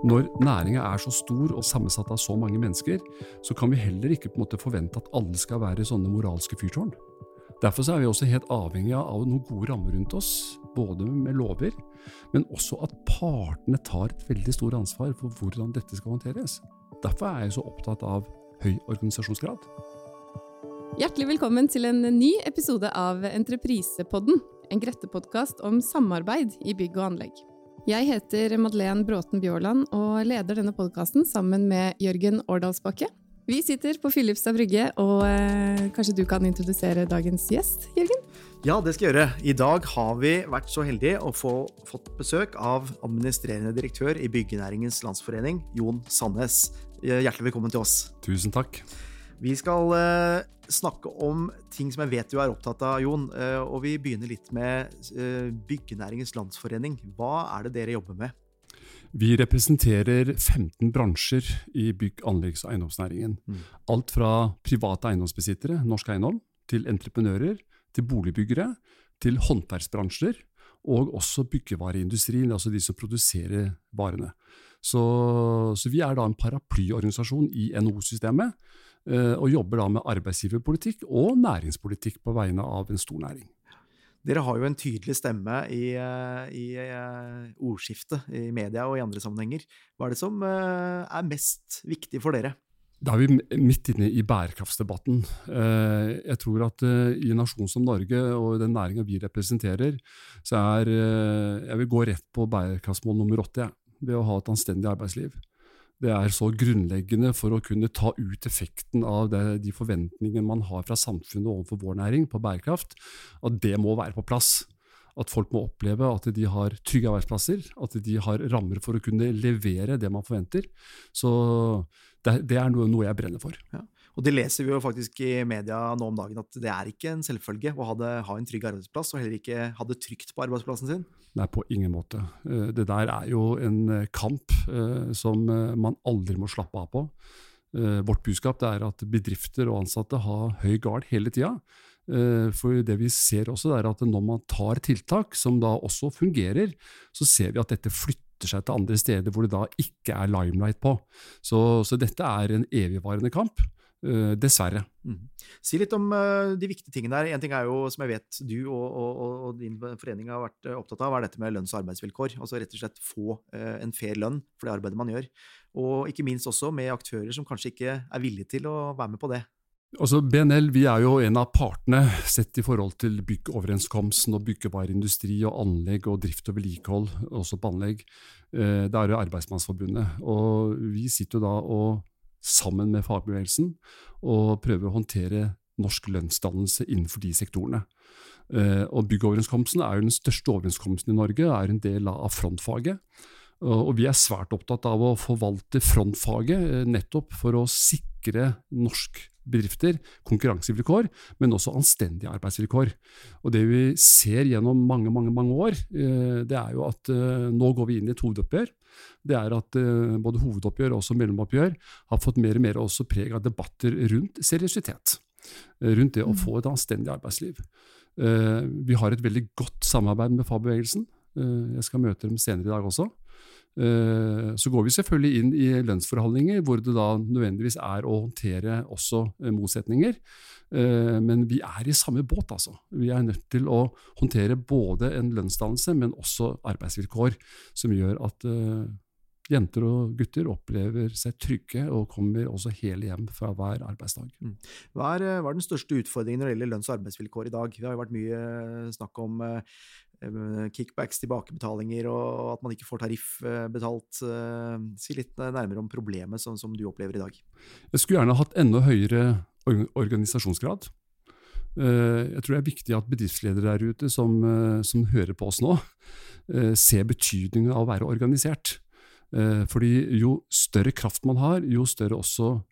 Når næringa er så stor og sammensatt av så mange mennesker, så kan vi heller ikke på en måte forvente at alle skal være sånne moralske fyrtårn. Derfor er vi også helt avhengig av noen gode rammer rundt oss, både med lover, men også at partene tar et veldig stort ansvar for hvordan dette skal håndteres. Derfor er jeg så opptatt av høy organisasjonsgrad. Hjertelig velkommen til en ny episode av Entreprisepodden, en Grette-podkast om samarbeid i bygg og anlegg. Jeg heter Madeleine Bråten Bjåland og leder denne podkasten sammen med Jørgen Årdalsbakke. Vi sitter på Filipstad brygge, og eh, kanskje du kan introdusere dagens gjest, Jørgen? Ja, det skal jeg gjøre. I dag har vi vært så heldige å få fått besøk av administrerende direktør i Byggenæringens Landsforening, Jon Sandnes. Hjertelig velkommen til oss. Tusen takk. Vi skal eh, snakke om ting som jeg vet du er opptatt av, Jon. Eh, og vi begynner litt med eh, Byggenæringens Landsforening. Hva er det dere jobber med? Vi representerer 15 bransjer i bygg-, anleggs- og eiendomsnæringen. Mm. Alt fra private eiendomsbesittere, norsk eiendom, til entreprenører, til boligbyggere, til håndverksbransjer, og også byggevareindustrien, altså de som produserer varene. Så, så vi er da en paraplyorganisasjon i NHO-systemet, og jobber da med arbeidsgiverpolitikk og næringspolitikk på vegne av en stor næring. Dere har jo en tydelig stemme i, eh, i eh, ordskiftet i media og i andre sammenhenger. Hva er det som eh, er mest viktig for dere? Da er vi midt inne i bærekraftsdebatten. Eh, Jeg tror at eh, i en nasjon som Norge og den næringa vi representerer, så er eh, Jeg vil gå rett på bærekraftsmål nummer åtte. ved å ha et anstendig arbeidsliv. Det er så grunnleggende for å kunne ta ut effekten av det, de forventningene man har fra samfunnet overfor vår næring på bærekraft, at det må være på plass. At folk må oppleve at de har trygge arbeidsplasser, at de har rammer for å kunne levere det man forventer. Så det, det er noe, noe jeg brenner for. Og det leser vi jo faktisk i media nå om dagen, at det er ikke en selvfølge å ha, det, ha en trygg arbeidsplass, og heller ikke ha det trygt på arbeidsplassen sin. Nei, på ingen måte. Eh, Det der er jo en eh, kamp eh, som man aldri må slappe av på. Vårt budskap er at bedrifter og ansatte har høy gard hele tida. For det vi ser også, er at når man tar tiltak som da også fungerer, så ser vi at dette flytter seg til andre steder hvor det da ikke er limelight på. Så, så dette er en evigvarende kamp. Eh, Dessverre. Mm. Si litt om eh, de viktige tingene der. En ting er jo, som jeg vet du og, og, og- din forening har vært eh, opptatt av, er dette med lønns- og arbeidsvilkår. Altså rett og slett få en fair lønn for det arbeidet man gjør. Og ikke minst også med aktører som kanskje ikke er villige til å være med på det. Altså BNL vi er jo en av partene sett i forhold til byggeoverenskomsten og byggevareindustri og anlegg og drift og vedlikehold, også på anlegg. Det er jo Arbeidsmannsforbundet. Og vi sitter jo da og sammen med fagbevegelsen og prøver å håndtere norsk lønnsdannelse innenfor de sektorene. Eh, Og Byggeoverenskomsten er jo den største overenskomsten i Norge, er en del av frontfaget. Og vi er svært opptatt av å forvalte frontfaget, eh, nettopp for å sikre norsk bedrifter konkurransevilkår, men også anstendige arbeidsvilkår. Og Det vi ser gjennom mange mange, mange år, eh, det er jo at nå går vi inn i et hovedoppgjør. Det er at eh, både hovedoppgjør og også mellomoppgjør har fått mer og mer også preg av debatter rundt seriøsitet. eh, Rundt det å få et anstendig arbeidsliv. Eh, Vi har et veldig godt samarbeid med fagbevegelsen. Eh, Jeg skal møte dem senere i dag også. Eh, Så går vi selvfølgelig inn i lønnsforhandlinger hvor det da nødvendigvis er å håndtere også eh, motsetninger. Eh, Men vi er i samme båt, altså. Vi er nødt til å håndtere både en lønnsdannelse, men også arbeidsvilkår som gjør at jenter og gutter opplever seg trygge og kommer også hele hjem fra hver arbeidsdag. Hva er, hva er den største utfordringen når det gjelder lønns- og arbeidsvilkår i dag? Det har jo vært mye snakk om kickbacks, tilbakebetalinger, og at man ikke får tariff eh, betalt. Eh, Si litt eh, nærmere om problemet som, som du opplever i dag. Jeg skulle gjerne hatt enda høyere organisasjonsgrad. Eh, Jeg tror det er viktig at bedriftsledere der ute som, eh, som hører på oss nå, ser betydningen av å være organisert. Eh, fordi jo større kraft man har, jo større også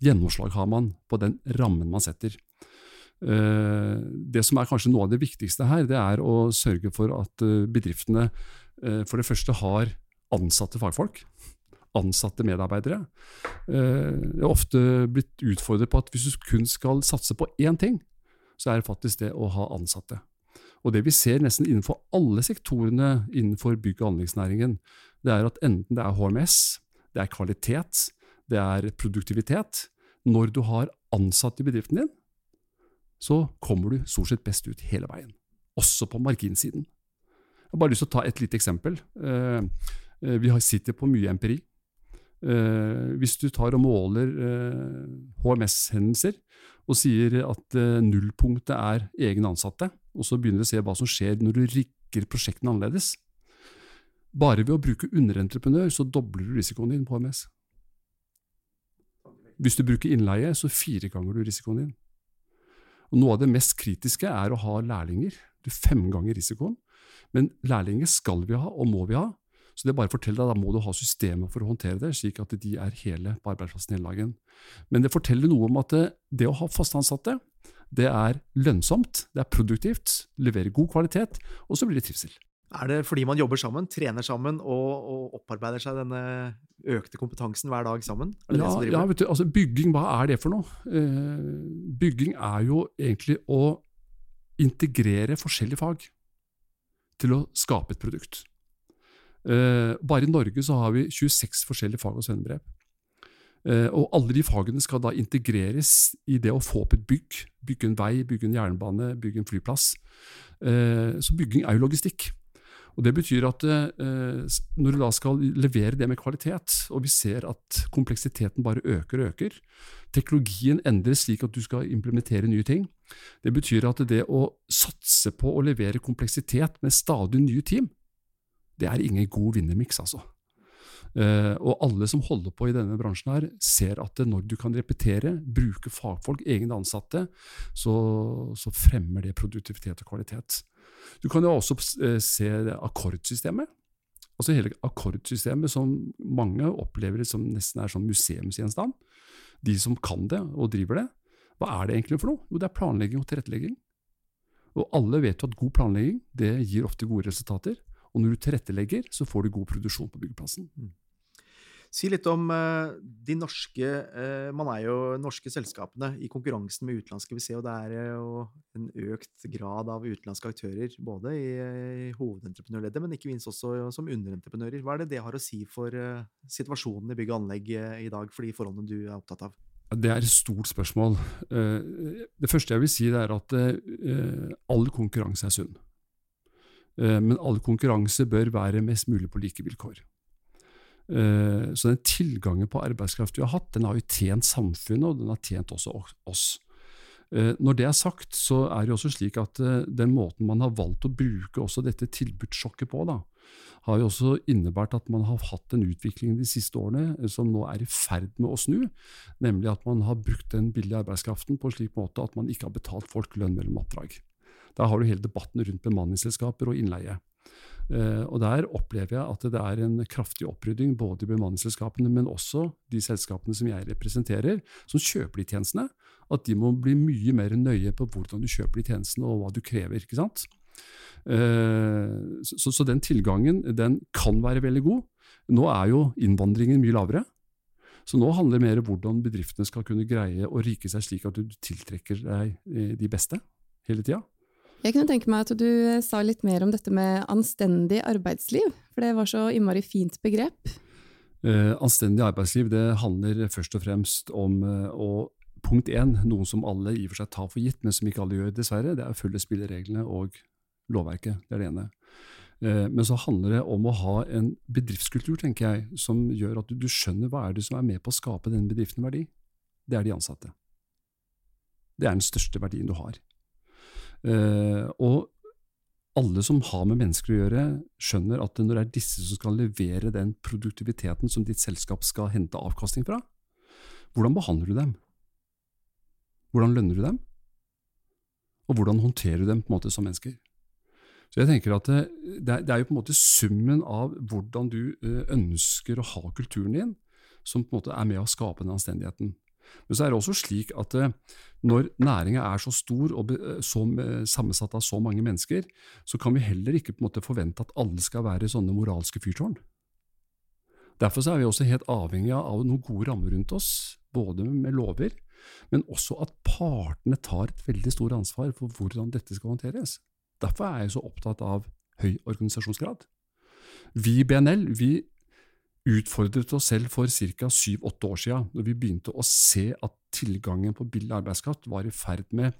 gjennomslag har man på den rammen man setter. Eh, det som er kanskje noe av det viktigste her, det er å sørge for at eh, bedriftene eh, for det første har ansatte fagfolk. Ansatte medarbeidere. Jeg har ofte blitt utfordret på at hvis du kun skal satse på én ting, så er det faktisk det å ha ansatte. Og Det vi ser nesten innenfor alle sektorene innenfor bygg- og anleggsnæringen, det er at enten det er HMS, det er kvalitet, det er produktivitet. Når du har ansatte i bedriften din, så kommer du stort sett best ut hele veien. Også på marginsiden. Jeg har bare lyst til å ta et lite eksempel. Eh, eh, vi sitter på mye empiri. Eh, hvis du tar og måler HMS-hendelser og sier at nullpunktet er egne ansatte, og så begynner du å se hva som skjer når du rigger prosjektene annerledes Bare ved å bruke underentreprenør så dobler du risikoen din på HMS. Hvis du bruker innleie, så fireganger du risikoen din. Og Noe av det mest kritiske er å ha lærlinger. Du fem ganger risikoen. Men lærlinger skal vi ha, og må vi ha. Så det er bare å fortelle deg, Da må du ha systemer for å håndtere det, slik at de er hele på arbeidsplassen hele dagen. Men det forteller noe om at det, det å ha fast ansatte, det er lønnsomt, det er produktivt, leverer god kvalitet, og så blir det trivsel. Er det fordi man jobber sammen, trener sammen og, og opparbeider seg denne økte kompetansen hver dag sammen? Ja, ja, vet du, altså bygging, hva er det for noe? Eh, bygging er jo egentlig å integrere forskjellige fag til å skape et produkt. Eh, bare i Norge så har vi 26 forskjellige fag og svennebrev. Eh, og alle de fagene skal da integreres i det å få opp et bygg. Bygge en vei, bygge en jernbane, bygge en flyplass. Så bygging er jo logistikk. Og Det betyr at eh, når du da skal levere det med kvalitet, og vi ser at kompleksiteten bare øker og øker, teknologien endres slik at du skal implementere nye ting, det betyr at det å satse på å levere kompleksitet med stadig nye team, det er ingen god vinnermiks, altså. Uh, og alle som holder på i denne bransjen, her, ser at når du kan repetere, bruke fagfolk, egne ansatte, så, så fremmer det produktivitet og kvalitet. Du kan jo også eh, se akkordsystemet. Altså hele akkordsystemet som mange opplever som nesten er sånn museumsgjenstand. De som kan det og driver det. Hva er det egentlig for noe? Jo, det er planlegging og tilrettelegging. Og alle vet jo at god planlegging det gir ofte gode resultater. Og når du tilrettelegger, så får du god produksjon på byggeplassen. Si litt om uh, de norske uh, Man er jo norske selskapene i konkurransen med utenlandske. Vi ser jo det er jo en økt grad av utenlandske aktører, både i, i hovedentreprenørleddet, men ikke minst også som underentreprenører. Hva er det det har å si for situasjonen i bygg og anlegg i dag, for de forholdene du er opptatt av? Det er et stort spørsmål. Det første jeg vil si, er at all konkurranse er sunn. Men all konkurranse bør være mest mulig på like vilkår. Eh, så den tilgangen på arbeidskraft vi har hatt, den har jo tjent samfunnet, og den har tjent også oss. Eh, når det er sagt, så er det også slik at eh, den måten man har valgt å bruke også dette tilbudssjokket på, da, har jo også innebært at man har hatt en utvikling de siste årene som nå er i ferd med å snu, nemlig at man har brukt den billige arbeidskraften på en slik måte at man ikke har betalt folk lønn mellom oppdrag. Da har du hele debatten rundt bemanningsselskaper og innleie. Uh, og Der opplever jeg at det er en kraftig opprydding både i bemanningsselskapene, men også de selskapene som jeg representerer, som kjøper de tjenestene. At de må bli mye mer nøye på hvordan du kjøper de tjenestene og hva du krever. ikke sant? Uh, så, så, den tilgangen den kan være veldig god. Nå er jo innvandringen mye lavere. Så nå handler det mer om hvordan bedriftene skal kunne greie å rike seg slik at du tiltrekker deg eh, de beste hele tida. Jeg kunne tenke meg at du eh, sa litt mer om dette med anstendig arbeidsliv, for det var så innmari fint begrep. Uh, anstendig arbeidsliv det handler først og fremst om uh, å Punkt én, noe som alle i og for seg tar for gitt, men som ikke alle gjør, dessverre, det er å følge spillereglene og lovverket. Det er det ene. Uh, men så handler det om å ha en bedriftskultur, tenker jeg, som gjør at du, skjønner hva er det som er med på å skape denne bedriften verdi. Det er de ansatte. Det er den største verdien du har. Uh, og alle som har med mennesker å gjøre, skjønner at når det er disse som skal levere den produktiviteten som ditt selskap skal hente avkastning fra, hvordan behandler du dem? Hvordan lønner du dem? Og hvordan håndterer du dem på en måte som mennesker? Så jeg tenker at det, det, er jo på en måte summen av hvordan du ønsker å ha kulturen din, som på en måte er med å skape den anstendigheten. Men så er det også slik at når næringa er så stor og så sammensatt av så mange mennesker, så kan vi heller ikke på en måte forvente at alle skal være sånne moralske fyrtårn. Derfor er vi også helt avhengig av noen gode rammer rundt oss, både med lover, men også at partene tar et veldig stort ansvar for hvordan dette skal håndteres. Derfor er jeg så opptatt av høy organisasjonsgrad. Vi i BNL vi utfordret oss selv for ca. syv–åtte år siden, når vi begynte å se at tilgangen på billig arbeidskraft var i ferd med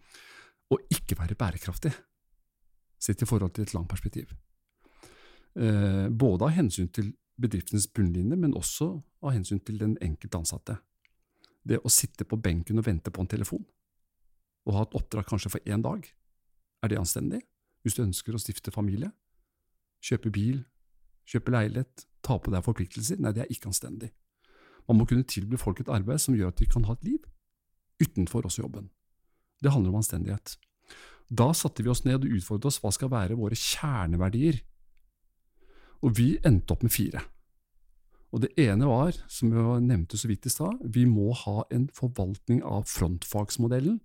å ikke være bærekraftig, sett i forhold til et langt perspektiv. Eh, både av hensyn til bedriftens bunnlinje, men også av hensyn til den enkelte ansatte. Det å sitte på benken og vente på en telefon, og ha et oppdrag kanskje for én dag, er det anstendig? Hvis du ønsker å stifte familie, kjøpe bil, kjøpe leilighet, ta på deg forpliktelser? Nei, det er ikke anstendig. Man må kunne tilby folk et arbeid som gjør at de kan ha et liv utenfor også jobben. Det handler om anstendighet. Da satte vi oss ned og utfordret oss hva skal være våre kjerneverdier og vi endte opp med fire. Og Det ene var, som jeg nevnte så vidt i stad, vi må ha en forvaltning av frontfagsmodellen.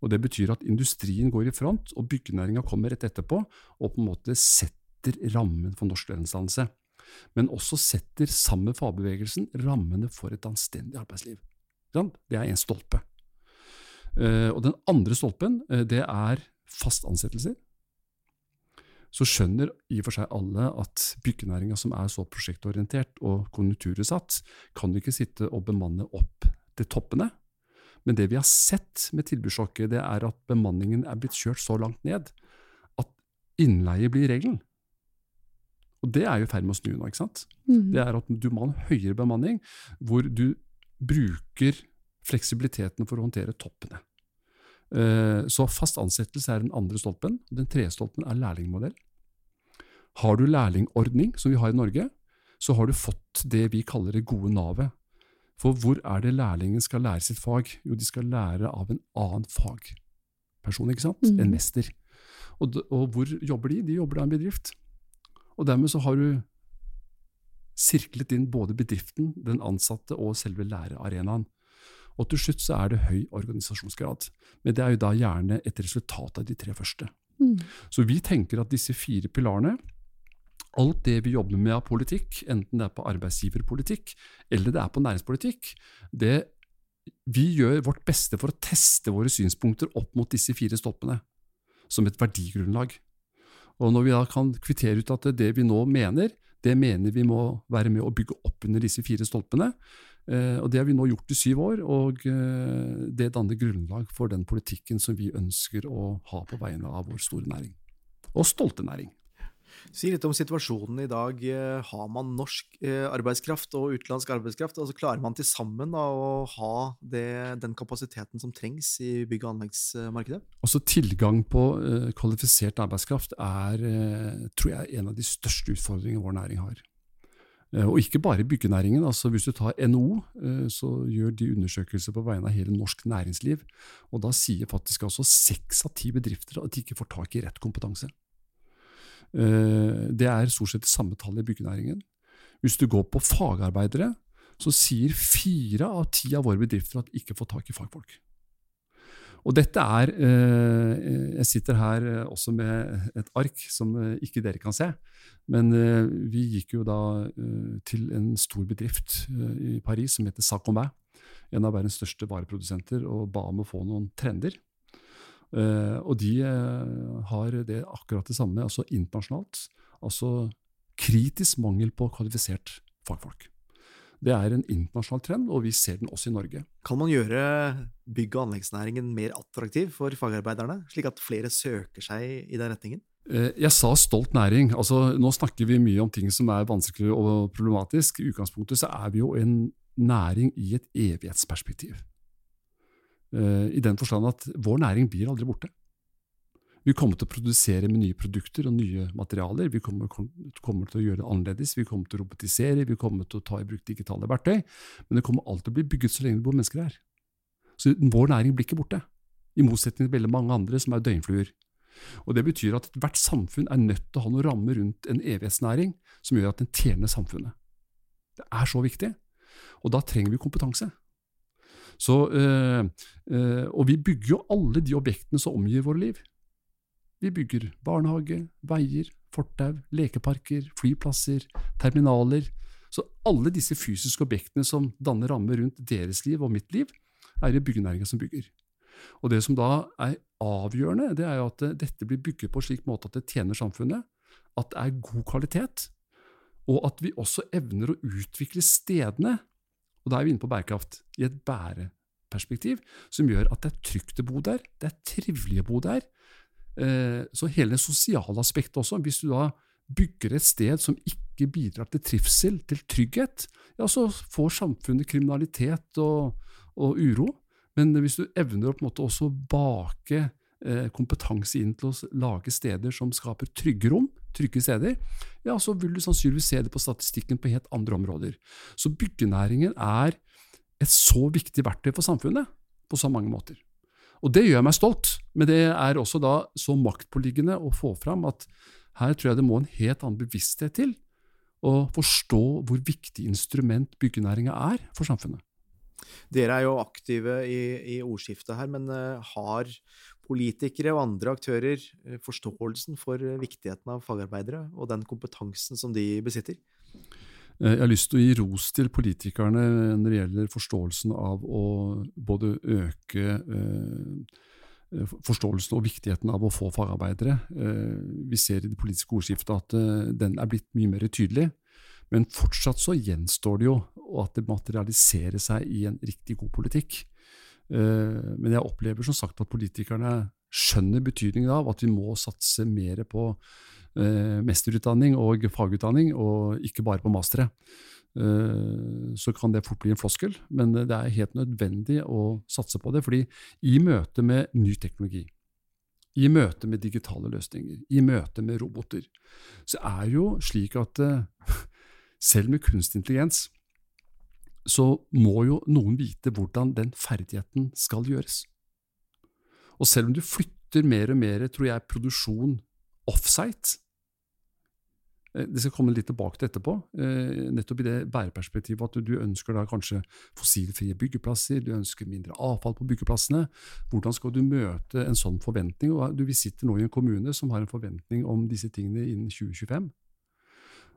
og Det betyr at industrien går i front, og byggenæringa kommer rett etterpå og på en måte setter rammen for norsk lønnsdannelse. Men også setter sammen med fagbevegelsen rammene for et anstendig arbeidsliv. Det er én stolpe. Eh, og Den andre stolpen eh, det er fast ansettelser så skjønner i og for seg alle at byggenæringa som er så prosjektorientert og konjunkturutsatt, kan ikke sitte og bemanne opp til toppene. Men det vi har sett med tilbudssjokket, det er at bemanningen er blitt kjørt så langt ned at innleie blir regelen. Og det er jo i ferd med å snu nå. ikke sant? Mm. Det er at du må ha en høyere bemanning, hvor du bruker fleksibiliteten for å håndtere toppene. Eh, så fast ansettelse er den andre stolpen. Den tredje stolpen er lærlingmodell. Har du lærlingordning, som vi har i Norge, så har du fått det vi kaller det gode navet. For hvor er det lærlingen skal lære sitt fag? Jo, de skal lære av en annen fagperson, ikke sant? Mm. En mester. Og, og, hvor jobber de? De jobber da i en bedrift. Og dermed så har du sirklet inn både bedriften, den ansatte og selve lærearenaen. Og til slutt så er det høy organisasjonsgrad. Men det er jo da gjerne et resultat av de tre første. Mm. Så vi tenker at disse fire pilarene alt det vi jobber med av politikk, enten det er på arbeidsgiverpolitikk eller det er på næringspolitikk, det, vi gjør vårt beste for å teste våre synspunkter opp mot disse fire stolpene, som et verdigrunnlag. Og når vi da kan kvittere ut at det vi nå mener, det mener vi må være med å bygge opp under disse fire stolpene. Eh, og Det har vi nå gjort i syv år, og eh, det danner grunnlag for den politikken som vi ønsker å ha på vegne av vår store næring. Og stolte næring. Si litt om situasjonen i dag. Eh, har man norsk eh, arbeidskraft og utenlandsk arbeidskraft? Altså Klarer man til sammen da, å ha det, den kapasiteten som trengs i bygg- og anleggsmarkedet? Altså Tilgang på uh, kvalifisert arbeidskraft er uh, tror jeg, en av de største utfordringene vår næring har. Og ikke bare byggenæringen. altså Hvis du tar NHO, så gjør de undersøkelser på vegne av hele norsk næringsliv. og Da sier faktisk altså seks av ti bedrifter at de ikke får tak i rett kompetanse. Eh, det er stort sett det samme tallet i byggenæringen. Hvis du går på fagarbeidere, så sier fire av ti av våre bedrifter at de ikke får tak i fagfolk. Og dette er eh, Jeg sitter her eh, også med et ark som ikke dere kan se. Men vi gikk jo da til en stor bedrift i Paris som heter Sacombin, en av verdens største vareprodusenter, og ba om å få noen trender. Uh, og de uh, har det akkurat det samme, altså internasjonalt. Altså kritisk mangel på kvalifisert fagfolk. Det er en internasjonal trend, og vi ser den også i Norge. Kan man gjøre bygg- og anleggsnæringen mer attraktiv for fagarbeiderne, slik at flere søker seg i den retningen? Uh, jeg sa stolt næring. Altså, nå snakker vi mye om ting som er vanskelig og problematisk. I utgangspunktet så er vi jo en næring i et evighetsperspektiv. Eh, I den forstand at vår næring blir aldri borte. Vi kommer til å produsere med nye produkter og nye materialer. Vi kommer, kommer, til å gjøre det annerledes. Vi kommer til å robotisere, vi kommer til å ta i bruk digitale verktøy. Men det kommer alltid til å bli bygget så lenge det bor mennesker her. Så vår næring blir ikke borte. I motsetning til veldig mange andre som er døgnfluer. Og Det betyr at ethvert samfunn er nødt til å ha noen rammer rundt en evighetsnæring som gjør at den tjener samfunnet. Det er så viktig, og da trenger vi kompetanse. Så, øh, øh, og vi bygger jo alle de objektene som omgir våre liv. Vi bygger barnehage, veier, fortau, lekeparker, flyplasser, terminaler. Så alle disse fysiske objektene som danner rammer rundt deres liv og mitt liv, er det byggenæringa som bygger. Og Det som da er avgjørende, det er jo at dette blir bygget på slik måte at det tjener samfunnet, at det er god kvalitet, og at vi også evner å utvikle stedene, og da er vi inne på bærekraft, i et bæreperspektiv, som gjør at det er trygt å bo der, det er trivelig å bo der. Eh, så hele det sosiale aspektet også, hvis du da bygger et sted som ikke bidrar til trivsel, til trygghet, ja, så får samfunnet kriminalitet og, og uro. Men hvis du evner å på en måte også bake eh, kompetanse inn til å lage steder som skaper trygge rom, trygge steder, ja, så vil du sannsynligvis se det på statistikken på helt andre områder. Så byggenæringen er et så viktig verktøy for samfunnet på så mange måter. Og det gjør meg stolt, men det er også da så maktpåliggende å få fram at her tror jeg det må en helt annen bevissthet til å forstå hvor viktig instrument byggenæringa er for samfunnet. Dere er jo aktive i, i ordskiftet her, men uh, har politikere og andre aktører uh, forståelsen for uh, viktigheten av fagarbeidere og den kompetansen som de besitter? Jeg har lyst til å gi ros til politikerne når det gjelder forståelsen av å både øke forståelsen og viktigheten av å få fagarbeidere. Vi ser i det politiske ordskiftet at den er blitt mye mer tydelig. Men fortsatt så gjenstår det jo at det materialiserer seg i en riktig god politikk. Eh, men jeg opplever som sagt at politikerne skjønner betydningen av at vi må satse mer på eh, mesterutdanning og fagutdanning, og ikke bare på mastere. Eh, så kan det fort bli en floskel, men det er helt nødvendig å satse på det. fordi i møte med ny teknologi, i møte med digitale løsninger, i møte med roboter, så er jo slik at selv med kunstig intelligens så må jo noen vite hvordan den ferdigheten skal gjøres. Og selv om du flytter mer og mer, tror jeg, produksjon offsite eh, Det skal komme litt tilbake til etterpå, eh, nettopp i det bæreperspektivet at du ønsker da kanskje fossilfrie byggeplasser, du ønsker mindre avfall på byggeplassene. Hvordan skal du møte en sånn forventning? Og Vi sitter nå i en kommune som har en forventning om disse tingene innen 2025.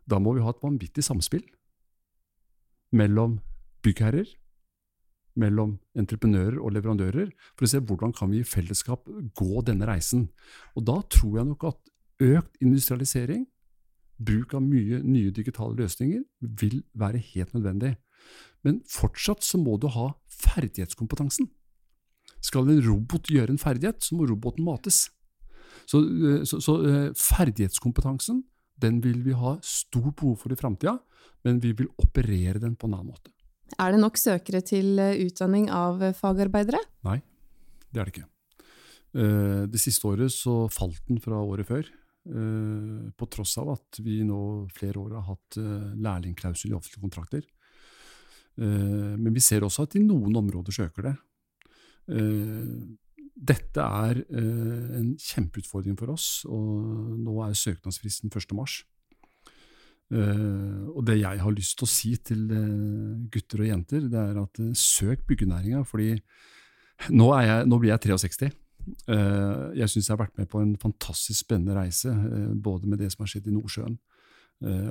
Da må vi ha et vanvittig samspill mellom byggherrer, mellom entreprenører og leverandører, for å se hvordan kan vi i fellesskap gå denne reisen. Og Da tror jeg nok at økt industrialisering, bruk av mye nye digitale løsninger, vil være helt nødvendig. Men fortsatt så må du ha ferdighetskompetansen. Skal en robot gjøre en ferdighet, så må roboten mates. Så, eh, så, så eh, ferdighetskompetansen den vil vi ha stort behov for i framtida, men vi vil operere den på en annen måte. Er det nok søkere til eh, utdanning av eh, fagarbeidere? Nei, det er det ikke. Eh, det siste året så falt den fra året før, på tross av at vi nå flere år har hatt lærlingklausul i offentlige kontrakter. Men vi ser også at i noen områder så øker det. Dette er en kjempeutfordring for oss, og nå er søknadsfristen 1. mars. Uh, og det jeg har lyst til å si til uh, gutter og jenter, det er at uh, søk byggenæringa, fordi nå, jeg, nå, blir jeg 63. jeg syns jeg har vært med på en fantastisk spennende reise, både med det som har skjedd i Nordsjøen,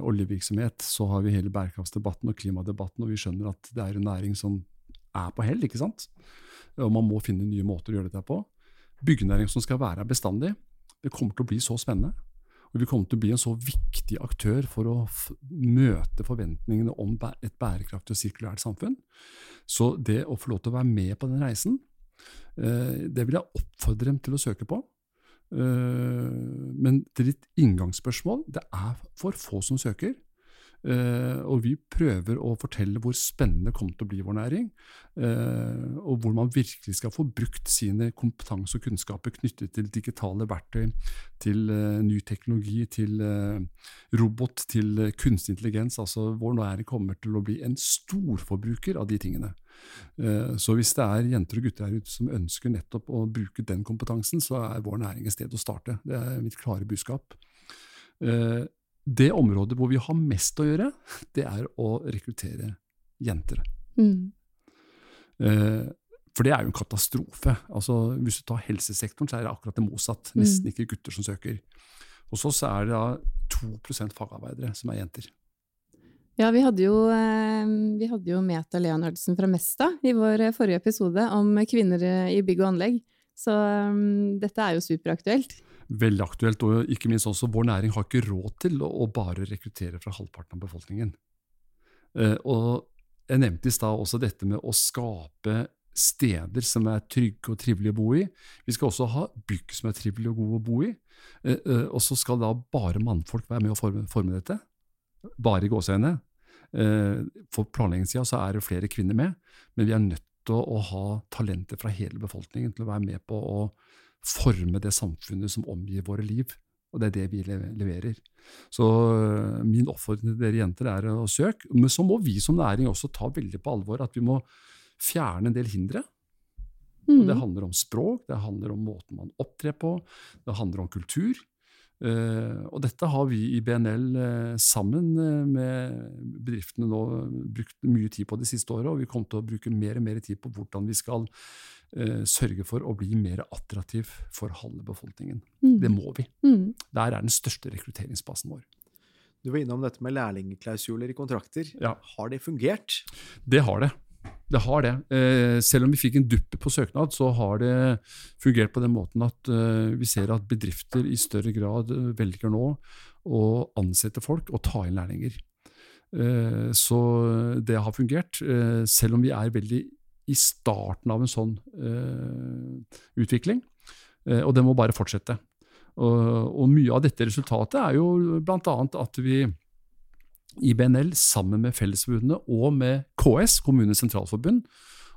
oljevirksomhet, så har vi hele bærekraftsdebatten og klimadebatten, og vi skjønner at det er en næring som er på hell, ikke sant? Og man må finne nye måter å gjøre dette på. Byggenæring som skal være bestandig, det kommer til å bli så spennende. Og vi kommer til å bli en så viktig aktør for å møte forventningene om et bærekraftig og sirkulært samfunn. Så det å få lov til å være med på den reisen, eh, det vil jeg oppfordre dem til å søke på. Eh, men til ditt inngangsspørsmål, det er for få som søker. Uh, og vi prøver å fortelle hvor spennende det kommer til å bli vår næring, uh, og hvor man virkelig skal få brukt sine kompetanse og kunnskaper knyttet til digitale verktøy, til uh, ny teknologi, til robot, til kunstig intelligens. Altså vår næring kommer til å bli en storforbruker av de tingene. Så hvis det er jenter og gutter her ute som ønsker nettopp å bruke den kompetansen, så er vår næring et sted å starte. Det er mitt klare budskap. Det området hvor vi har mest å gjøre, det er å rekruttere jenter. Mm. For det er jo en katastrofe. Altså, hvis du tar helsesektoren, så er det akkurat det motsatt. Mm. Nesten ikke gutter som søker. Hos oss er det da 2 fagarbeidere som er jenter. Ja, vi hadde, jo, eh, vi hadde jo Meta Leonardsen fra Mesta i vår forrige episode om kvinner i bygg og anlegg. Så um, dette er jo superaktuelt veldig aktuelt. Og ikke minst også, vår næring har ikke råd til å, å bare rekruttere fra halvparten av befolkningen. Eh, og jeg nevnte i stad også dette med å skape steder som er trygge og trivelige å bo i. Vi skal også ha bygg som er trivelige og gode å bo i. Eh, eh, og så skal da bare mannfolk være med å forme, forme dette. Bare i gåseøynene. For planleggingssida så er det flere kvinner med, men vi er nødt til å, å ha talenter fra hele befolkningen til å være med på å forme det samfunnet som omgir våre liv. Og det er det vi leverer. Så øh, min oppfordring til dere jenter er å søke. Men så må vi som næring også ta veldig på alvor at vi må fjerne en del hindre. Mm. det handler om språk, det handler om måten man opptrer på, det handler om kultur. Uh, og dette har vi i BNL uh, sammen uh, med bedriftene nå brukt mye tid på de siste året, og vi kommer til å bruke mer og mer tid på hvordan vi skal sørge for å bli mer attraktiv for halve befolkningen. Mm. Det må vi. Mm. Der er den største rekrutteringsbasen vår. Du var innom dette med lærlingklausuler i kontrakter. Ja. Har det fungert? Det har det. Det har det. Eh, selv om vi fikk en dupp på søknad, så har det fungert på den måten at eh, vi ser at bedrifter i større grad eh, velger nå å ansette folk og ta inn lærlinger. Eh, så det har fungert, eh, selv om vi er veldig i starten av en sånn uh, utvikling. Uh, og det må bare fortsette. Og, og, mye av dette resultatet er jo bl.a. at vi i BNL sammen med Fellesforbundet og med KS, Kommunenes sentralforbund,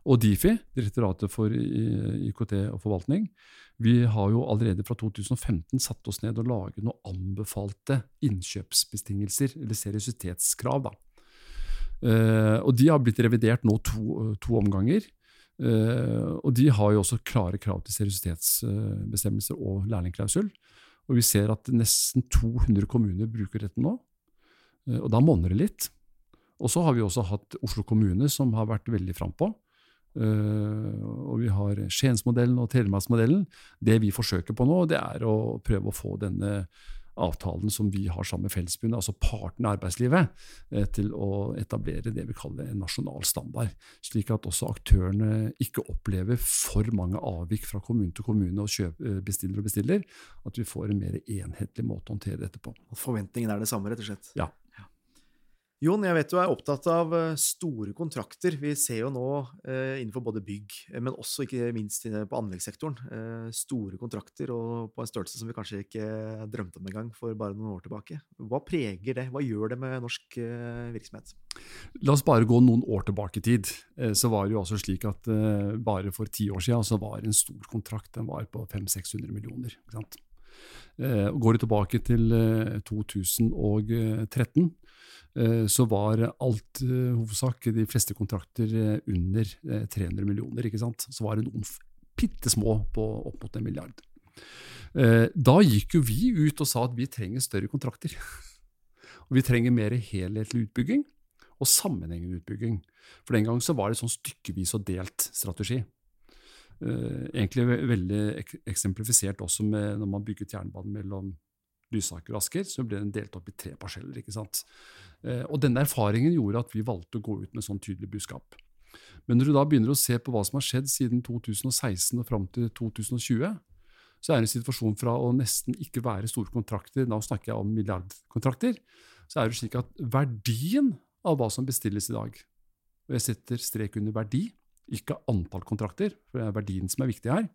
og Difi, Direktoratet for IKT og forvaltning, vi har jo allerede fra 2015 satt oss ned og laget noen anbefalte innkjøpsbetingelser, eller seriøsitetskrav. da og de har blitt revidert nå to, to omganger. Uh, og de har jo også klare krav til seriøsitetsbestemmelser og lærlingklausul. Og vi ser at nesten 200 kommuner bruker dette nå. Og da monner det litt. Og så har vi også hatt Oslo kommune, som har vært veldig frampå. Uh, og vi har Skiensmodellen og Telemarksmodellen. Det vi forsøker på nå, det er å prøve å få denne avtalen som vi har sammen med Fellesforbundet, altså partene i arbeidslivet, eh, til å etablere det vi kaller en nasjonal standard. Slik at også aktørene ikke opplever for mange avvik fra kommune til kommune og kjøp, eh, bestiller og bestiller. At vi får en mer enhetlig måte å håndtere dette på. Forventningen er det samme, rett og slett? Ja. Jon, jeg vet du er opptatt av eh, store kontrakter. Vi ser jo nå eh, innenfor både bygg, eh, men også ikke minst på anleggssektoren, store kontrakter og på en størrelse som vi kanskje ikke drømte om engang for bare noen år tilbake. Hva preger det? Hva gjør det med norsk virksomhet? La oss bare gå noen år tilbake i tid. Så var det jo altså slik at bare for ti år siden så var en stor kontrakt den var på 500-600 millioner. Går du tilbake til 2013, Eh, så var alt eh, hovedsak, de fleste kontrakter eh, under 300 millioner. ikke sant? Så var det noen bitte små på opp mot en milliard. Da gikk jo vi ut og sa at vi trenger større kontrakter. Og vi trenger mer helhetlig utbygging og sammenhengende utbygging. For den gang så var det sånn stykkevis og delt strategi. Egentlig veldig eksemplifisert også med når man bygget jernbanen mellom Lysaker og Asker, så ble den delt opp i tre parseller. ikke sant? Eh, og Denne erfaringen gjorde at vi valgte å gå ut med sånn tydelig budskap. Men når du da begynner å se på hva som har skjedd siden 2016 og fram til 2020, så er det en situasjon fra å nesten ikke være store kontrakter, da snakker jeg om milliardkontrakter, så er det slik at verdien av hva som bestilles i dag, og jeg setter strek under verdi, ikke antall kontrakter, for det er verdien som er viktig her,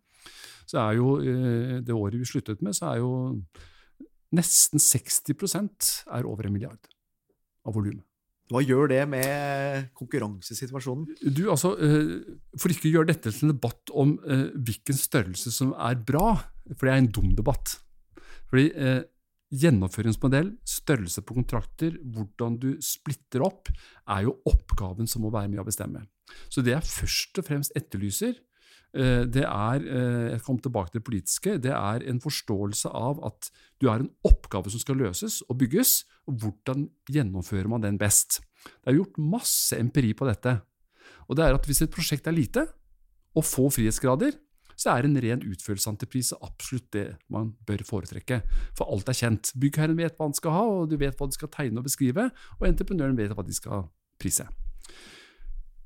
så er jo eh, det året vi sluttet med, så er jo nesten 60% er over en milliard. av volumet. Hva gjør det med konkurransesituasjonen? Du, altså, For ikke å gjøre dette til en debatt om hvilken størrelse som er bra, for det er en dum debatt. Fordi Gjennomføringsmodell, størrelse på kontrakter, hvordan du splitter opp, er jo oppgaven som må være med å bestemme. Så det jeg først og fremst etterlyser, eh, det er eh, jeg kom tilbake til det politiske, det er en forståelse av at du har en oppgave som skal løses og bygges, og hvordan gjennomfører man den best. Det er gjort masse empiri på dette. Og det er at Hvis et prosjekt er lite og få frihetsgrader, så er en ren utførelsesentreprise absolutt det man bør foretrekke. For alt er kjent. Byggherren vet hva han skal ha, og du vet hva de skal tegne og beskrive, og entreprenøren vet hva de skal prise.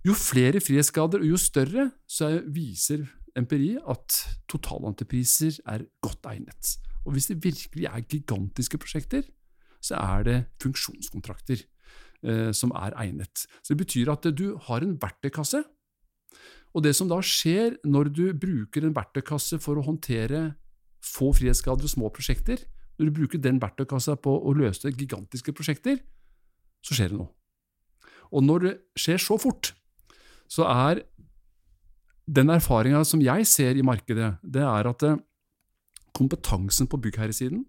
Jo flere frihetsgrader og jo større, så viser empiri at totalentrepriser er godt egnet. Og hvis det virkelig er gigantiske prosjekter, så er det funksjonskontrakter eh, som er egnet. Så Det betyr at du har en verktøykasse og det som da skjer når du bruker en verktøykasse for å håndtere få frihetsgrader og små prosjekter, når du bruker den verktøykassa på å løse gigantiske prosjekter, så skjer det noe. Og når det skjer så fort, så er den erfaringa som jeg ser i markedet, det er at eh, kompetansen på byggherresiden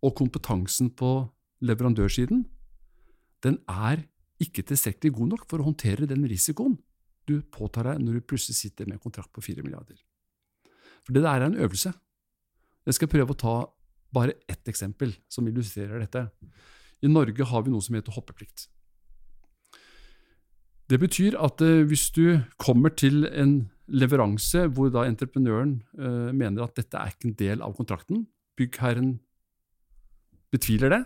og kompetansen på leverandørsiden, den er ikke tilstrekkelig god nok for å håndtere den risikoen du påtar deg når du plutselig sitter med en kontrakt på 4 milliarder. For det der er en øvelse. Jeg skal prøve å ta bare ett eksempel som illustrerer dette. I Norge har vi noe som heter hoppeplikt. Det betyr at eh, hvis du kommer til en leveranse hvor da entreprenøren eh, mener at dette er ikke en del av kontrakten, byggherren betviler det,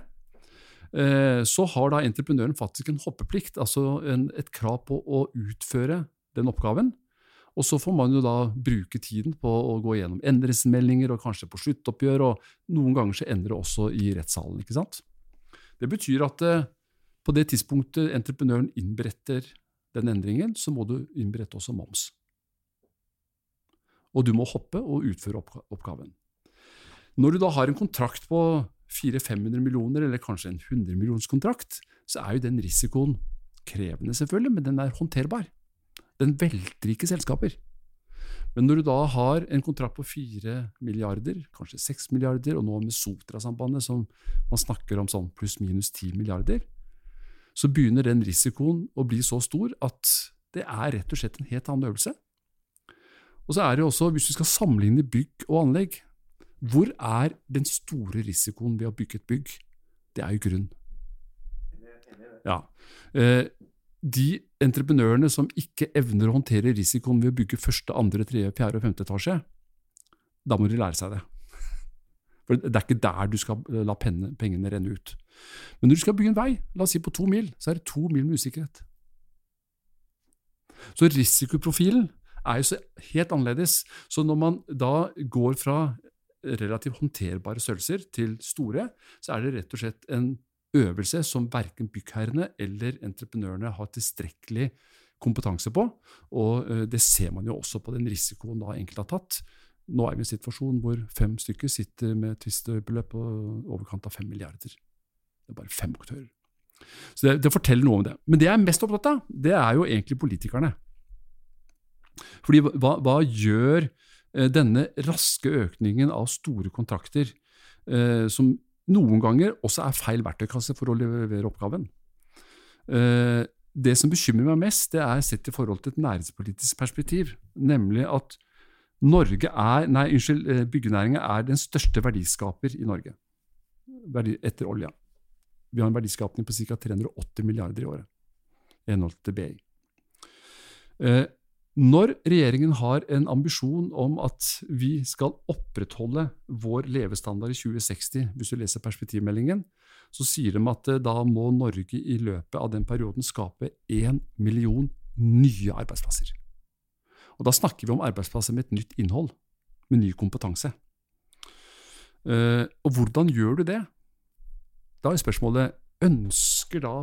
eh, så har da entreprenøren faktisk en hoppeplikt, altså en, et krav på å utføre den oppgaven. Og så får man jo da bruke tiden på å gå gjennom endringsmeldinger og kanskje på sluttoppgjør, og noen ganger så ender det også i rettssalen. ikke sant? Det betyr at på det tidspunktet entreprenøren innberetter den endringen, så må du innberette også moms. Og du må hoppe og utføre oppgaven. Når du da har en kontrakt på 400-500 millioner, eller kanskje en 100 millionskontrakt, så er jo den risikoen krevende, selvfølgelig, men den er håndterbar. Den velter ikke selskaper. Men når du da har en kontrakt på 4 milliarder, kanskje 6 milliarder, og nå med Sotra-sambandet, som man snakker om sånn pluss-minus 10 milliarder, så begynner den risikoen å bli så stor at det er rett og slett en helt annen øvelse. Og så er det også, hvis du skal sammenligne bygg og anlegg, hvor er den store risikoen ved å bygge et bygg? Det er jo grunn. Ja. Eh, de entreprenørene som ikke evner å håndtere risikoen ved å bygge første, andre, tredje, fjerde og femte etasje, da må de lære seg det. For Det er ikke der du skal eh, la pengene renne ut. Men når du skal bygge en vei, la oss si på to mil, så er det to mil med usikkerhet. Så risikoprofilen er jo så helt annerledes. Så når man da går fra relativt håndterbare størrelser til store, så er det rett og slett en øvelse som verken byggherrene eller entreprenørene har tilstrekkelig kompetanse på. Og eh, det ser man jo også på den risikoen da enkelte har tatt. Nå er vi i en situasjon hvor fem stykker sitter med tvistbeløp på overkant av fem milliarder. Det er bare fem aktører. Så det, det, forteller noe om det. Men det jeg er mest opptatt av, det er jo egentlig politikerne. Fordi hva, hva gjør eh, denne raske økningen av store kontrakter, eh, som noen ganger også er feil verktøykasse for å levere oppgaven. Eh, det som bekymrer meg mest, det er sett i forhold til et næringspolitisk perspektiv, nemlig at Norge er, nei, unnskyld, eh, byggenæringa er den største verdiskaper i Norge etter olja. Vi har en verdiskapning på ca. 380 milliarder i året, i henhold til BI. Eh, når regjeringen har en ambisjon om at vi skal opprettholde vår levestandard i 2060, hvis du leser perspektivmeldingen, så sier de at eh, da må Norge i løpet av den perioden skape én million nye arbeidsplasser. Og Da snakker vi om arbeidsplasser med et nytt innhold, med ny kompetanse. Uh, og hvordan gjør du det? Da er spørsmålet ønsker da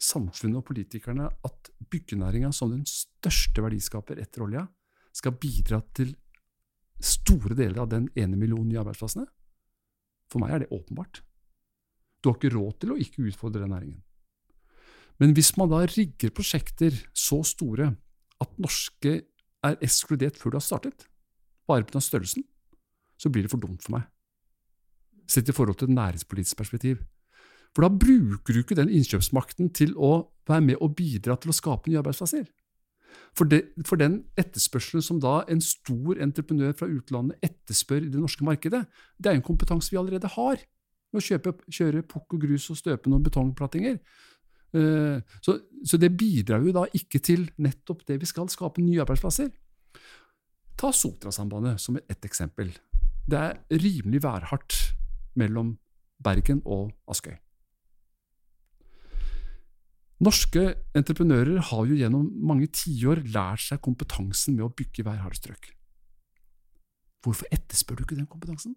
samfunnet og politikerne at byggenæringa som den største verdiskaper etter olja, skal bidra til store deler av den ene millionen nye arbeidsplassene? For meg er det åpenbart. Du har ikke råd til å ikke utfordre den næringen. Men hvis man da rigger prosjekter så store at norske er ekskludert før du har startet, bare pga. størrelsen, så blir det for dumt for meg. Sett i forhold til et næringspolitisk perspektiv. For da bruker du ikke den innkjøpsmakten til å være med og bidra til å skape nye arbeidsplasser. For, det, for, den etterspørselen som da en stor entreprenør fra utlandet etterspør i det norske markedet, det er en kompetanse vi allerede har. Med å kjøpe, kjøre pukk og grus og støpe noen betongplattinger. Uh, så, så, det bidrar jo da ikke til nettopp det vi skal, skape nye arbeidsplasser. Ta Sotrasambandet som ett eksempel. Det er rimelig værhardt mellom Bergen og Askøy. Norske entreprenører har jo gjennom mange tiår lært seg kompetansen med å bygge værharde strøk. Hvorfor etterspør du ikke den kompetansen?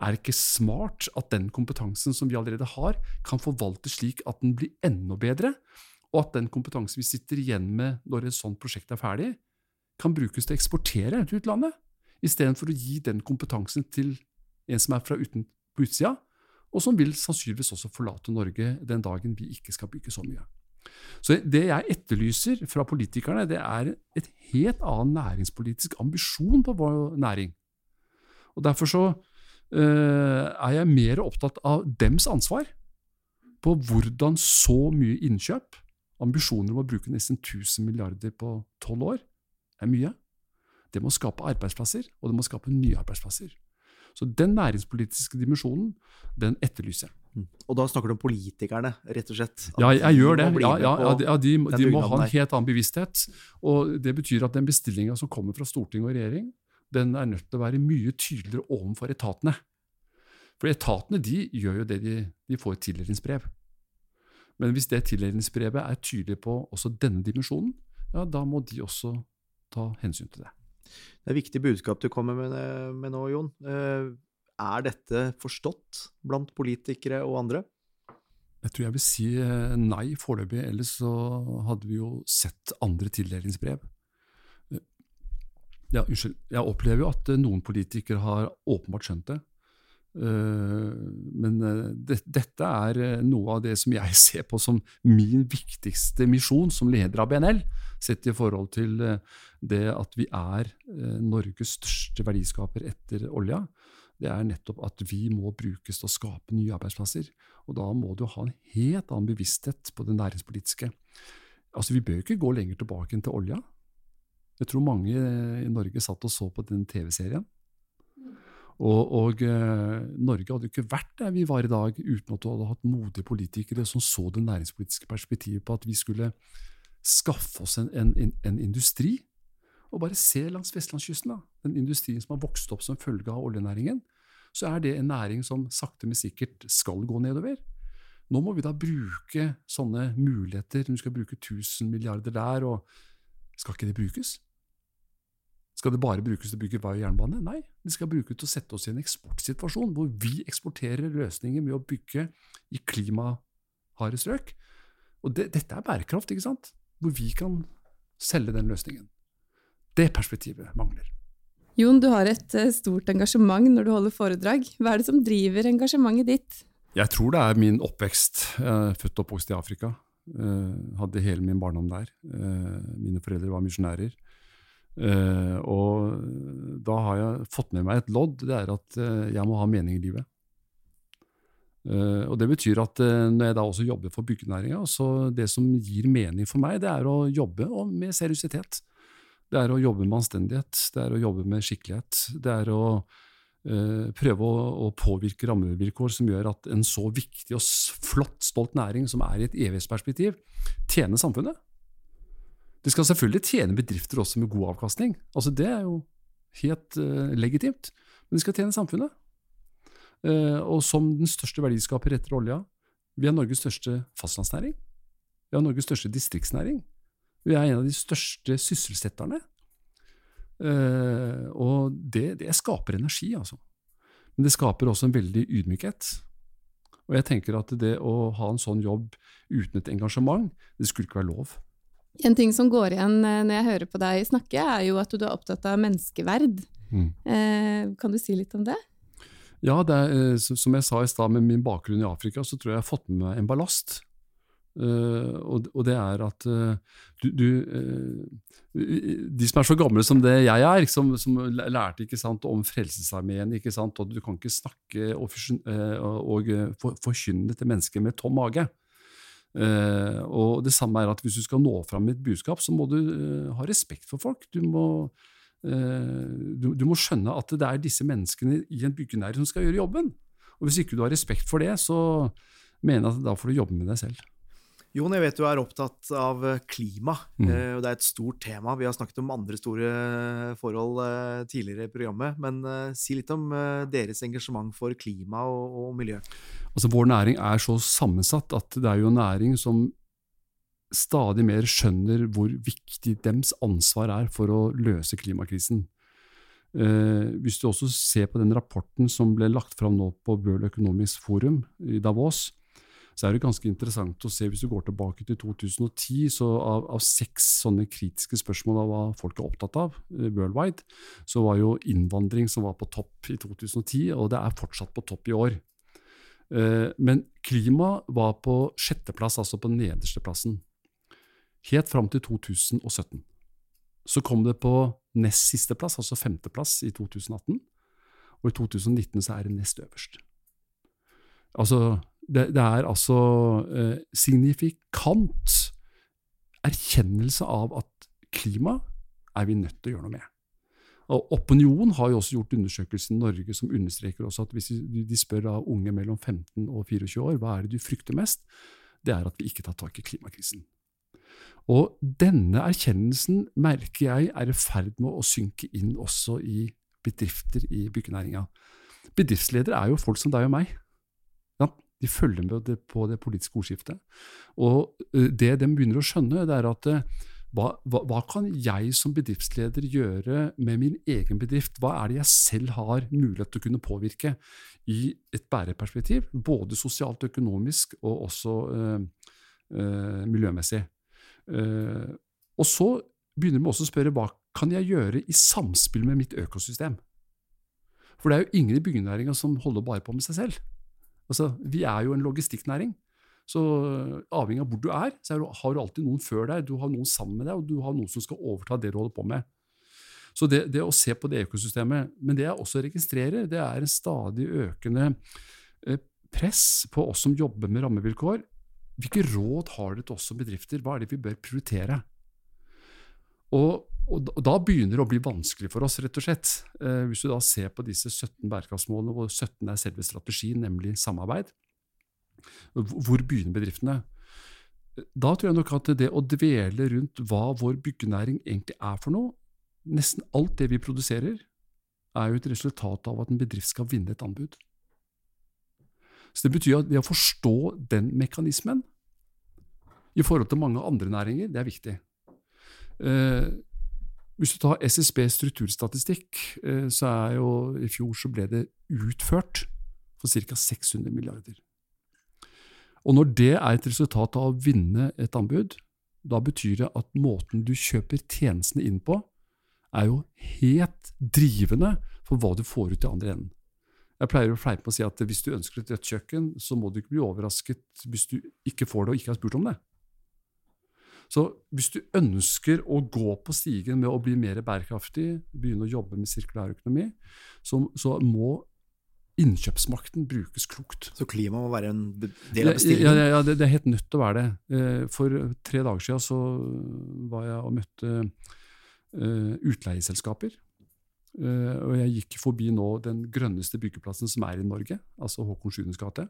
Er det ikke smart at den kompetansen som vi allerede har, kan forvaltes slik at den blir enda bedre, og at den kompetansen vi sitter igjen med når et sånt prosjekt er ferdig, kan brukes til å eksportere til utlandet, istedenfor å gi den kompetansen til en som er fra uten, på utsida, og som vil sannsynligvis også forlate Norge den dagen vi ikke skal bygge så mye. Så Det jeg etterlyser fra politikerne, det er et helt annen næringspolitisk ambisjon på vår næring. Og Derfor så er jeg mer opptatt av dems ansvar på hvordan så mye innkjøp, ambisjoner om å bruke nesten 1000 milliarder på tolv år, er mye. Det må skape arbeidsplasser, og det må skape nye arbeidsplasser. Så den næringspolitiske dimensjonen, den etterlyser jeg. Mm. Og da snakker du om politikerne, rett og slett? Ja, jeg gjør det. Ja, ja, ja, de, de må ha en helt annen bevissthet. Og Det betyr at den bestillinga som kommer fra storting og regjering, den er nødt til å være mye tydeligere overfor etatene. For etatene de gjør jo det de, de får et tildelingsbrev. Men hvis det tildelingsbrevet er tydelig på også denne dimensjonen, ja, da må de også ta hensyn til det. Det er viktig budskap du kommer med, med nå, Jon. Eh, er dette forstått blant politikere og andre? Jeg tror jeg vil si eh, nei foreløpig, ellers så hadde vi jo sett andre tildelingsbrev. Eh, ja, unnskyld. Jeg opplever jo at noen politikere har åpenbart skjønt det. Men det, dette er noe av det som jeg ser på som min viktigste misjon som leder av BNL sett i forhold til eh, det at vi er eh, Norges største verdiskaper etter olja, det er nettopp at vi må brukes til å skape nye arbeidsplasser. Og da må du ha en helt annen bevissthet på det næringspolitiske. Altså, Vi bør ikke gå lenger tilbake enn til olja. Jeg tror mange i Norge satt og så på den TV-serien. Og, og eh, Norge hadde jo ikke vært der vi var i dag uten at du hadde hatt modige politikere som så det næringspolitiske perspektivet på at vi skulle skaffe oss en, en, en, industri. Og bare se langs vestlandskysten, da, den industrien som har vokst opp som følge av oljenæringen, så er det en næring som sakte, men sikkert skal gå nedover. Nå må vi da bruke sånne muligheter. Du skal bruke 1000 milliarder der, og skal ikke det brukes? Skal det bare brukes til å bygge vei og jernbane? Nei, det skal brukes til å sette oss i en eksportsituasjon hvor vi eksporterer løsninger med å bygge i klimaharde strøk. Og det, dette er bærekraft, ikke sant? hvor vi kan selge den løsningen. Det perspektivet mangler. Jon, du har et eh, stort engasjement når du holder foredrag. Hva er det som driver engasjementet ditt? Jeg tror det er min oppvekst. Er født og oppvokst i Afrika. Eh, hadde hele min barndom der. Eh, mine foreldre var misjonærer. Og da har jeg fått med meg et lodd. Det er at jeg må ha mening i livet. Uh, og Det betyr at uh, når jeg da også jobber for byggenæringa, så det som gir mening for meg, det er å jobbe med seriøsitet. Det er å jobbe med anstendighet, det er å jobbe med skikkelighet. Det er å uh, prøve å, å, påvirke rammevilkår som gjør at en så viktig og flott, stolt næring som er i et evighetsperspektiv, tjener samfunnet. Det skal selvfølgelig tjene bedrifter også med god avkastning. Altså Det er jo helt legitimt. Men de skal tjene samfunnet. Uh, og som den største verdiskaper etter olja, vi er Norges største fastlandsnæring. Vi er Norges største distriktsnæring. Vi er en av de største sysselsetterne. Uh, og det, det skaper energi, altså. Men det skaper også en veldig ydmykhet. Og jeg tenker at det å ha en sånn jobb uten et engasjement, det skulle ikke være lov. En ting som går igjen eh, når jeg hører på deg snakke, er jo at du er opptatt av menneskeverd. Mm. Eh, kan du si litt om det? Ja, er, eh, som jeg sa i stad, med min bakgrunn i Afrika, så tror jeg jeg har fått med meg en ballast. Uh, og, og, det er at uh, du, du uh, De som er så gamle som det jeg er, som, som lærte sant, om Frelsesarmeen ikke sant, og Du kan ikke snakke og, og forkynne til mennesker med tom mage. Og Det samme er at hvis du skal nå fram med et budskap, så må du ha respekt for folk. Du må, du, du må skjønne at det er disse menneskene i en byggenæring som skal gjøre jobben. Og Hvis ikke du har respekt for det, så mener jeg at da får du jobbe med deg selv. Jon, jeg vet du er opptatt av eh, klima, mm. Eh, og det er et stort tema. Vi har snakket om andre store forhold eh, tidligere i programmet, men si litt om deres engasjement for klima og, og miljø. Altså, vår næring er så sammensatt at det er jo en næring som stadig mer skjønner hvor viktig dems ansvar er for å løse klimakrisen. Eh, hvis du også ser på den rapporten som ble lagt fram nå på World Economics Forum i Davos, så er det ganske interessant å se, hvis du går tilbake til 2010, så av, av seks sånne kritiske spørsmål av hva folk er opptatt av uh, worldwide, så var jo innvandring som var på topp i 2010, og det er fortsatt på topp i år. Uh, men klima var på sjetteplass, altså på nederste plassen, helt fram til 2017. Så kom det på nest siste plass, altså femteplass i 2018, og i 2019 så er det nest øverst. Altså, det, det er altså eh, signifikant erkjennelse av at klima er vi nødt til å gjøre noe med. Og Opinion har jo også gjort undersøkelsen i Norge som understreker også at hvis de spør da unge mellom 15 og 24 år hva er det du frykter mest, det er at vi ikke tar tak i klimakrisen. Og denne erkjennelsen merker jeg er i ferd med å synke inn også i bedrifter i byggenæringa. Bedriftsledere er jo folk som deg og meg. De følger med på det politiske ordskiftet. Og eh, det de begynner å skjønne, det er at eh, hva, hva, hva, kan jeg som bedriftsleder gjøre med min egen bedrift? Hva er det jeg selv har mulighet til å kunne påvirke i et bæreperspektiv? Både sosialt, økonomisk og også øh, øh, miljømessig. Uh, og så begynner vi også å spørre hva kan jeg gjøre i samspill med mitt økosystem? For det er jo ingen i byggenæringa som holder bare på med seg selv. Altså, vi er jo en logistikknæring. Så avhengig av hvor du er, så har du alltid noen før deg, du har noen sammen med deg, og du har noen som skal overta det du holder på med. Så det, det å se på det økosystemet Men det jeg også registrerer, det er en stadig økende eh, press på oss som jobber med rammevilkår. Hvilke råd har dere til oss som bedrifter? Hva er det vi bør prioritere? Og, og, da begynner det å bli vanskelig for oss, rett og slett. Eh, hvis du da ser på disse 17 bærekraftsmålene, hvor 17 er selve strategien, nemlig samarbeid. Hvor begynner bedriftene? Da tror jeg nok at det å dvele rundt hva vår byggenæring egentlig er for noe Nesten alt det vi produserer, er jo et resultat av at en bedrift skal vinne et anbud. Så Det betyr at det å forstå den mekanismen i forhold til mange andre næringer, det er viktig. Hvis du tar SSB strukturstatistikk, eh, så er jo i fjor så ble det utført for ca. 600 milliarder. Og når det er et resultat av å vinne et anbud, da betyr det at måten du kjøper tjenestene inn på, er jo helt drivende for hva du får ut i andre enden. Jeg pleier å fleipe med å si at hvis du ønsker et rødt kjøkken, så må du ikke bli overrasket hvis du ikke får det og ikke har spurt om det. Så hvis du ønsker å gå på stigen med å bli mer bærekraftig, begynne å jobbe med sirkulær økonomi, så, så må innkjøpsmakten brukes klokt. Så klima må være en del av bestillingen? Ja, ja, ja det, det, er helt nødt til å være det. Eh, for tre dager siden så var jeg og møtte uh, utleieselskaper. Uh, og jeg gikk forbi nå den grønneste byggeplassen som er i Norge, altså Håkon Sjunes gate.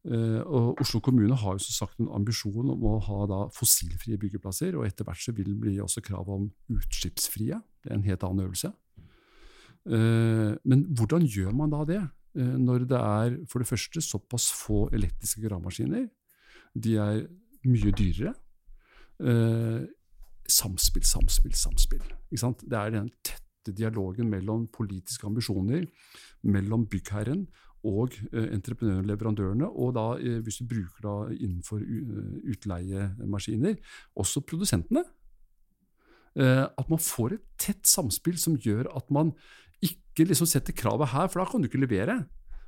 Uh, og Oslo kommune har jo som sagt en ambisjon om å ha da fossilfrie byggeplasser, og etter hvert så vil det bli også krav om utslippsfrie. Det er en helt annen øvelse. Uh, men hvordan gjør man da det, uh, når det er for det første såpass få elektriske gravemaskiner? De er mye dyrere. samspill, samspill, samspill. Det er den tette dialogen mellom politiske ambisjoner, mellom byggherren og eh, entreprenørene og leverandørene, og da, eh, hvis du bruker da innenfor utleiemaskiner, også produsentene. Eh, at man får et tett samspill som gjør at man ikke liksom setter kravet her, for da kan du ikke levere.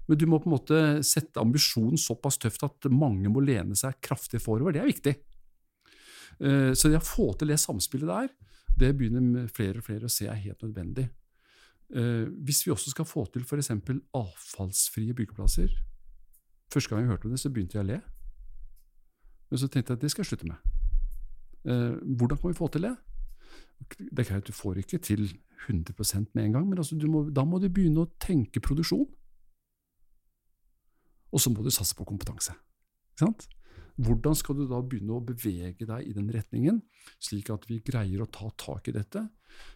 Men du må på en måte sette ambisjonen såpass tøft at mange må lene seg kraftig forover. Det er viktig. Eh, så det å få til det samspillet der, det begynner flere og flere å se er helt nødvendig. Eh, hvis vi også skal få til f.eks. avfallsfrie byggeplasser Første gang jeg hørte om det, så begynte jeg å le. Men så tenkte jeg at det skal jeg slutte med. Eh, hvordan kan vi få til det? Det er at Du får ikke til 100% med en gang, men altså må, da må du begynne å tenke produksjon. Og så må du satse på kompetanse. Hvordan skal du da begynne å bevege deg i den retningen, slik at vi greier å ta tak i dette?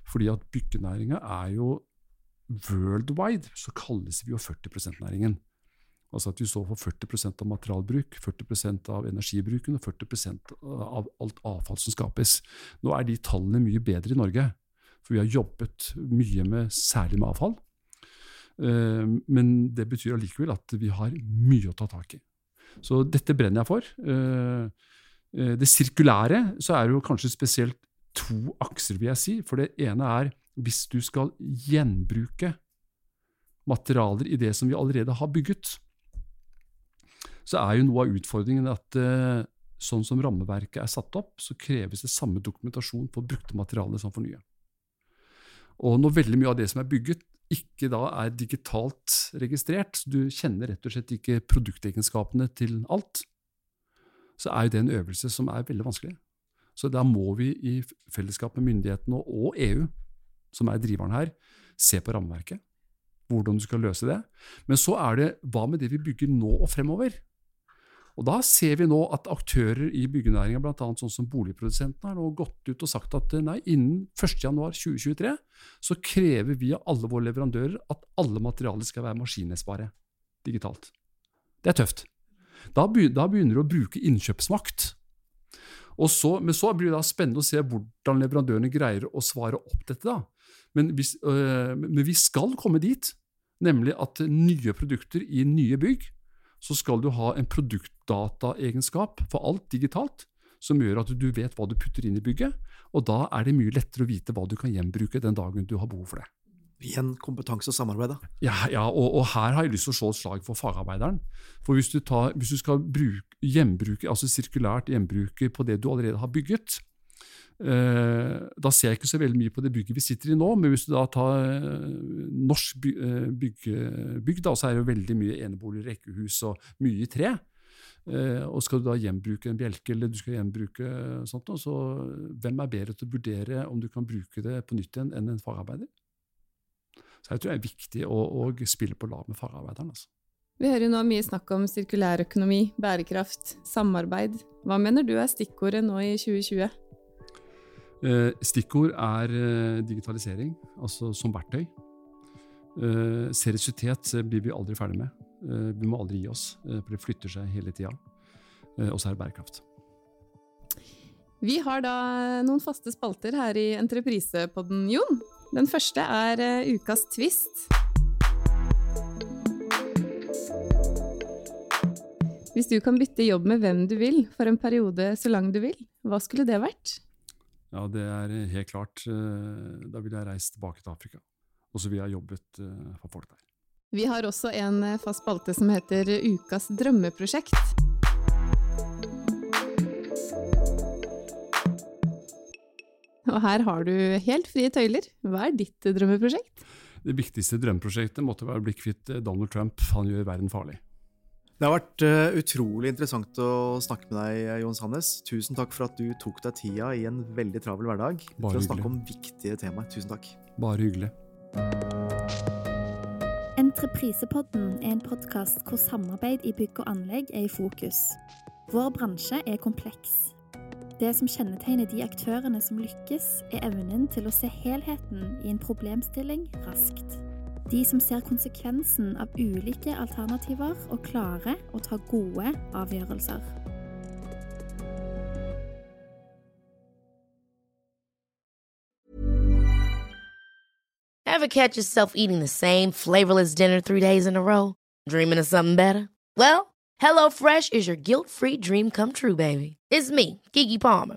Fordi at byggenæringa er jo worldwide, så kalles vi jo 40 %-næringen. Altså at vi står for 40% av materialbruk, 40% av energibruken og 40% av alt avfall som skapes. Nå er de tallene mye bedre i Norge, for vi har jobbet mye med, særlig med avfall. Eh, men det betyr allikevel at vi har mye å ta tak i. Så dette brenner jeg for. Eh, eh, det sirkulære så er det jo kanskje spesielt to akser, vil jeg si. For det ene er hvis du skal gjenbruke materialer i det som vi allerede har bygget, så er jo noe av utfordringen at sånn som rammeverket er satt opp, så kreves det samme dokumentasjon for brukte materialer som for nye. Og når veldig mye av det som er bygget, ikke da er digitalt registrert, så du kjenner rett og slett ikke produktegenskapene til alt, så er jo det en øvelse som er veldig vanskelig. Så da må vi i fellesskap med myndighetene og EU, som er driveren her, se på rammeverket. Hvordan du skal løse det. Men så er det hva med det vi bygger nå og fremover? Og Da ser vi nå at aktører i byggenæringa, bl.a. sånn som boligprodusentene, har nå gått ut og sagt at nei, innen 1.1.2023 så krever vi av alle våre leverandører at alle materialer skal være maskinlesbare digitalt. Det er tøft. Da begynner du å bruke innkjøpsmakt. Så, men så blir det spennende å se hvordan leverandørene greier å svare opp dette. da. Men, hvis, øh, men vi skal komme dit, nemlig at nye produkter i nye bygg så skal du ha en produktdataegenskap for alt digitalt, som gjør at du vet hva du putter inn i bygget, og da er det mye lettere å vite hva du kan gjenbruke den dagen du har behov for det. Igjen kompetanse og samarbeid, da. Ja, ja og, og, her har jeg lyst til å slå et slag for fagarbeideren. For hvis du, tar, hvis du skal bruke, gjenbruke, altså sirkulært gjenbruke på det du allerede har bygget, da ser jeg ikke så veldig mye på det bygget vi sitter i nå, men hvis du da tar eh, norsk eh, bygg, da, så er det jo veldig mye enebolig, rekkehus og mye i tre. og skal du da gjenbruke en bjelke, eller du skal gjenbruke sånt, så hvem er bedre til å vurdere om du kan bruke det på nytt igjen enn en fagarbeider? Så jeg tror det er viktig å, å spille på lag med fagarbeideren. altså. Vi hører jo nå mye snakk om sirkulærøkonomi, bærekraft, samarbeid. Hva mener du er stikkordet nå i 2020? Eh, stikkord er eh, digitalisering, altså som verktøy. Eh, seriøsitet blir vi aldri ferdig med. Vi må aldri gi oss, for det flytter seg hele tida. Og så er det bærekraft. Vi har da noen faste spalter her i Entreprisepodden, Jon. Den første er ukas tvist. Hvis du kan bytte jobb med hvem du vil for en periode så lang du vil, hva skulle det vært? Ja, det er helt klart. Eh, da ville jeg reist tilbake til Afrika. Og så ville jeg jobbet eh, for folk der. Vi har også en eh, fast spalte som heter Ukas drømmeprosjekt. Og her har du helt frie tøyler. Hva er ditt drømmeprosjekt? Det viktigste drømmeprosjektet måtte være å bli kvitt Donald Trump. Han gjør verden farlig. Det har vært uh, utrolig interessant å snakke med deg, Jon Sandnes. Tusen takk for at du tok deg tida i en veldig travel hverdag Bare for å hyggelig. snakke om viktige temaer. Tusen takk. Bare hyggelig. Entreprisepodden er en podkast hvor samarbeid i bygg og anlegg er i fokus. Vår bransje er kompleks. Det som kjennetegner de aktørene som lykkes, er evnen til å se helheten i en problemstilling raskt. De som ser konsekvensen av ulike alternativer og klarer å ta gode avgjørelser. Ever catch yourself eating the same flavorless dinner three days in a row? Dreaming of something better? Well, HelloFresh is your guilt-free dream come true, baby. It's me, Kiki Palmer.